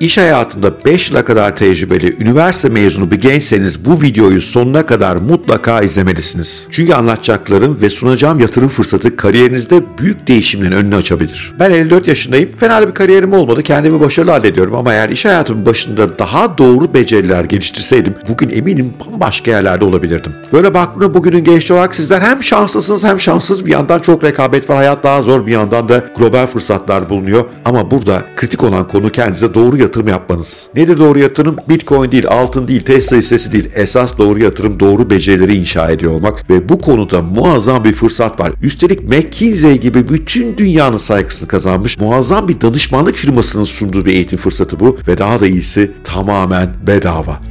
İş hayatında 5 yıla kadar tecrübeli, üniversite mezunu bir gençseniz bu videoyu sonuna kadar mutlaka izlemelisiniz. Çünkü anlatacaklarım ve sunacağım yatırım fırsatı kariyerinizde büyük değişimlerin önünü açabilir. Ben 54 yaşındayım. Fena bir kariyerim olmadı. Kendimi başarılı hallediyorum ama eğer iş hayatımın başında daha doğru beceriler geliştirseydim bugün eminim bambaşka yerlerde olabilirdim. Böyle baktığımda bugünün gençliği olarak sizler hem şanslısınız hem şanssız bir yandan çok rekabet var. Hayat daha zor bir yandan da global fırsatlar bulunuyor. Ama burada kritik olan konu kendinize doğru yatırım yapmanız. Nedir doğru yatırım? Bitcoin değil, altın değil, Tesla hissesi değil. Esas doğru yatırım doğru becerileri inşa ediyor olmak ve bu konuda muazzam bir fırsat var. Üstelik McKinsey gibi bütün dünyanın saygısını kazanmış muazzam bir danışmanlık firmasının sunduğu bir eğitim fırsatı bu ve daha da iyisi tamamen bedava.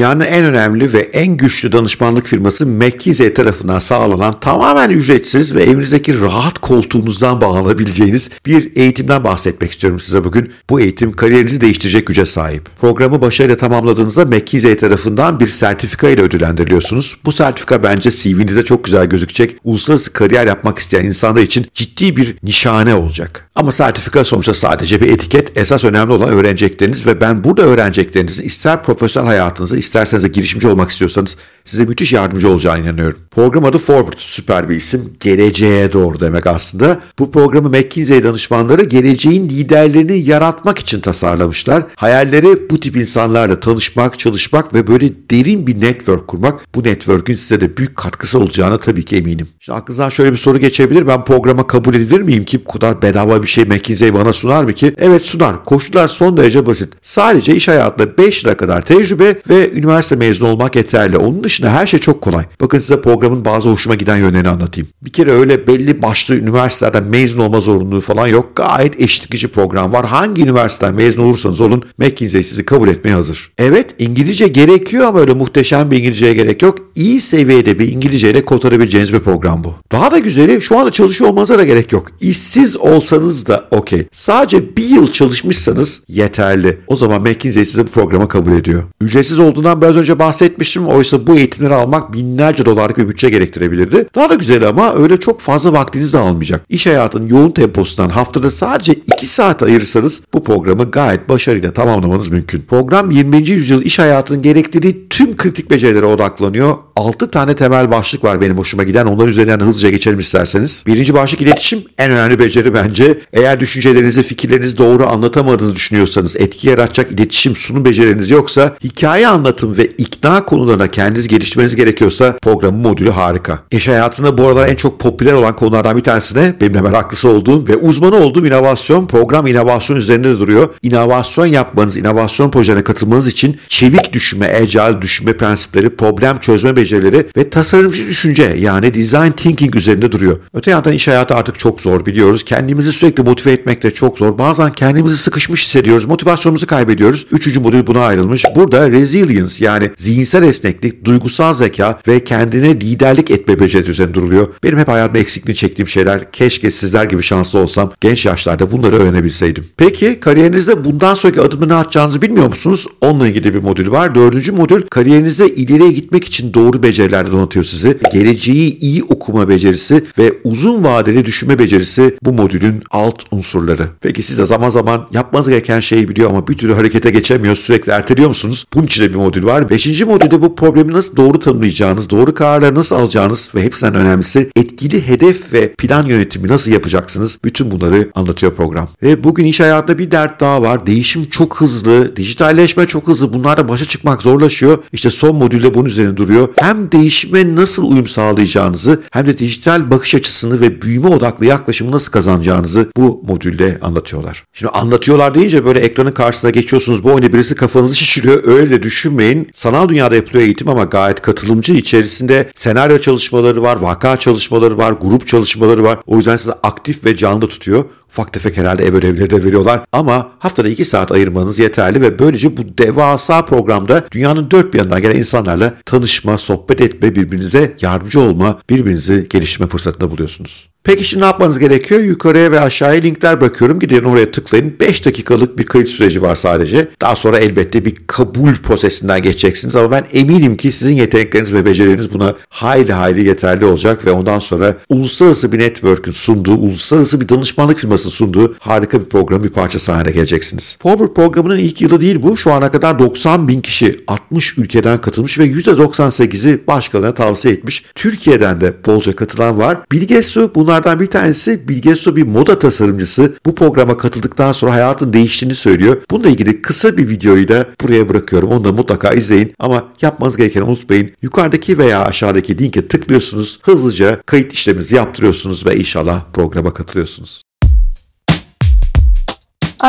Dünyanın en önemli ve en güçlü danışmanlık firması McKinsey tarafından sağlanan tamamen ücretsiz ve evinizdeki rahat koltuğunuzdan bağlanabileceğiniz bir eğitimden bahsetmek istiyorum size bugün. Bu eğitim kariyerinizi değiştirecek güce sahip. Programı başarıyla tamamladığınızda McKinsey tarafından bir sertifika ile ödüllendiriliyorsunuz. Bu sertifika bence CV'nize çok güzel gözükecek. Uluslararası kariyer yapmak isteyen insanlar için ciddi bir nişane olacak. Ama sertifika sonuçta sadece bir etiket. Esas önemli olan öğrenecekleriniz ve ben burada öğreneceklerinizin ister profesyonel hayatınız hayatınızda isterseniz de girişimci olmak istiyorsanız size müthiş yardımcı olacağına inanıyorum. Program adı Forward, süper bir isim. Geleceğe doğru demek aslında. Bu programı McKinsey danışmanları geleceğin liderlerini yaratmak için tasarlamışlar. Hayalleri bu tip insanlarla tanışmak, çalışmak ve böyle derin bir network kurmak. Bu network'ün size de büyük katkısı olacağına tabii ki eminim. Şimdi aklınızdan şöyle bir soru geçebilir. Ben programa kabul edilir miyim ki bu kadar bedava bir şey McKinsey bana sunar mı ki? Evet sunar. Koşullar son derece basit. Sadece iş hayatında 5 yıla kadar tecrübe ve üniversite mezunu olmak yeterli. Onun dışında her şey çok kolay. Bakın size programın bazı hoşuma giden yönlerini anlatayım. Bir kere öyle belli başlı üniversitelerden mezun olma zorunluluğu falan yok. Gayet eşitlikçi program var. Hangi üniversiteden mezun olursanız olun McKinsey sizi kabul etmeye hazır. Evet İngilizce gerekiyor ama öyle muhteşem bir İngilizceye gerek yok. İyi seviyede bir İngilizceyle kotarabileceğiniz bir program bu. Daha da güzeli şu anda çalışıyor olmanıza da gerek yok. İşsiz olsanız da okey. Sadece bir yıl çalışmışsanız yeterli. O zaman McKinsey sizi bu programa kabul ediyor. Ücretsiz olduğundan biraz önce bahsetmiştim. Oysa bu eğitimleri almak binlerce dolarlık bir bütçe gerektirebilirdi. Daha da güzel ama öyle çok fazla vaktiniz de almayacak. İş hayatının yoğun temposundan haftada sadece 2 saat ayırırsanız bu programı gayet başarıyla tamamlamanız mümkün. Program 20. yüzyıl iş hayatının gerektirdiği tüm kritik becerilere odaklanıyor. 6 tane temel başlık var benim hoşuma giden. Onlar üzerinden hızlıca geçelim isterseniz. Birinci başlık iletişim. En önemli beceri bence. Eğer düşüncelerinizi, fikirlerinizi doğru anlatamadığınızı düşünüyorsanız, etki yaratacak iletişim, sunum becerileriniz yoksa hikaye anlatım ve ikna konularına kendiniz geliştirmeniz gerekiyorsa programın modülü harika. İş hayatında bu aralar en çok popüler olan konulardan bir tanesi de benim de meraklısı olduğum ve uzmanı olduğum inovasyon. Program inovasyon üzerinde de duruyor. İnovasyon yapmanız, inovasyon projelerine katılmanız için çevik düşünme, agile düşünme prensipleri, problem çözme becerileri ve tasarımcı düşünce yani design thinking üzerinde duruyor. Öte yandan iş hayatı artık çok zor biliyoruz. Kendimizi sürekli motive etmek de çok zor. Bazen kendimizi sıkışmış hissediyoruz. Motivasyonumuzu kaybediyoruz. Üçüncü modül buna ayrılmış. Burada resilience yani zihinsel esneklik, duygusal zeka ve kendine liderlik etme becerisi üzerine duruluyor. Benim hep hayatımda eksikliğini çektiğim şeyler. Keşke sizler gibi şanslı olsam genç yaşlarda bunları öğrenebilseydim. Peki kariyerinizde bundan sonraki adımı ne atacağınızı bilmiyor musunuz? Onunla ilgili bir modül var. Dördüncü modül kariyerinizde ileriye gitmek için doğru becerilerle donatıyor sizi. Geleceği iyi okuma becerisi ve uzun vadeli düşünme becerisi bu modülün alt unsurları. Peki siz de zaman zaman yapmanız gereken şeyi biliyor ama bir türlü harekete geçemiyor, sürekli erteliyor musunuz? Bunun için de bir modül var. Beşinci modülde bu problemi nasıl doğru tanımlayacağınız, doğru kararları nasıl alacağınız ve hepsinden önemlisi etkili hedef ve plan yönetimi nasıl yapacaksınız? Bütün bunları anlatıyor program. Ve bugün iş hayatında bir dert daha var. Değişim çok hızlı, dijitalleşme çok hızlı. Bunlarla başa çıkmak zorlaşıyor. İşte son modülde bunun üzerine duruyor. Hem değişime nasıl uyum sağlayacağınızı hem de dijital bakış açısını ve büyüme odaklı yaklaşımı nasıl kazanacağınızı bu modülde anlatıyorlar. Şimdi anlatıyorlar deyince böyle ekranın karşısına geçiyorsunuz. Bu oyunda birisi kafanızı şişiriyor. Öyle de düşünmeyin. Sanal dünyada yapılıyor eğitim ama gayet katılımcı. içerisinde senaryo çalışmaları var, vaka çalışmaları var, grup çalışmaları var. O yüzden sizi aktif ve canlı tutuyor. Ufak tefek herhalde ev ödevleri de veriyorlar. Ama haftada 2 saat ayırmanız yeterli ve böylece bu devasa programda dünyanın dört bir yanından gelen insanlarla tanışma, sohbet etme, birbirinize yardımcı olma, birbirinizi geliştirme fırsatında buluyorsunuz. Peki şimdi ne yapmanız gerekiyor? Yukarıya ve aşağıya linkler bırakıyorum. Gidin oraya tıklayın. 5 dakikalık bir kayıt süreci var sadece. Daha sonra elbette bir kabul prosesinden geçeceksiniz ama ben eminim ki sizin yetenekleriniz ve becerileriniz buna hayli hayli yeterli olacak ve ondan sonra uluslararası bir network'ün sunduğu, uluslararası bir danışmanlık firması sunduğu harika bir program bir parçası haline geleceksiniz. Forward programının ilk yılı değil bu. Şu ana kadar 90 bin kişi 60 ülkeden katılmış ve %98'i başkalarına tavsiye etmiş. Türkiye'den de bolca katılan var. Bilge Su bunlar Bunlardan bir tanesi Bilge Su bir moda tasarımcısı. Bu programa katıldıktan sonra hayatın değiştiğini söylüyor. Bununla ilgili kısa bir videoyu da buraya bırakıyorum. Onu da mutlaka izleyin. Ama yapmanız gerekeni unutmayın. Yukarıdaki veya aşağıdaki linke tıklıyorsunuz. Hızlıca kayıt işleminizi yaptırıyorsunuz ve inşallah programa katılıyorsunuz.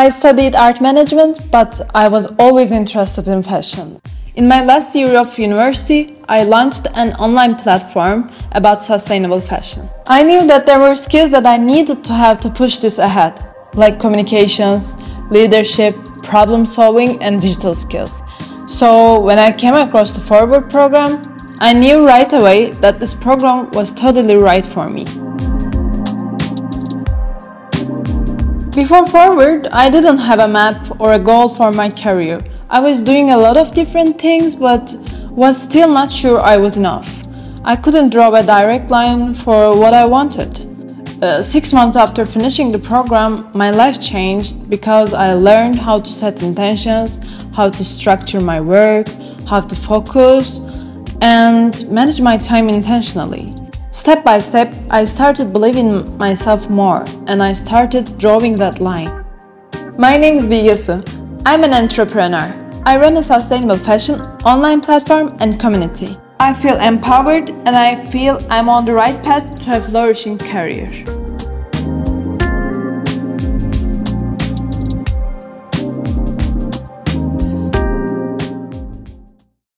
I studied art management, but I was always interested in fashion. In my last year of university, I launched an online platform about sustainable fashion. I knew that there were skills that I needed to have to push this ahead, like communications, leadership, problem solving, and digital skills. So, when I came across the Forward program, I knew right away that this program was totally right for me. Before Forward, I didn't have a map or a goal for my career. I was doing a lot of different things, but was still not sure I was enough. I couldn't draw a direct line for what I wanted. Uh, six months after finishing the program, my life changed because I learned how to set intentions, how to structure my work, how to focus, and manage my time intentionally. Step by step, I started believing myself more and I started drawing that line. My name is Bilgesu. I'm an entrepreneur. I run a sustainable fashion online platform and community. I feel empowered and I feel I'm on the right path to a flourishing career.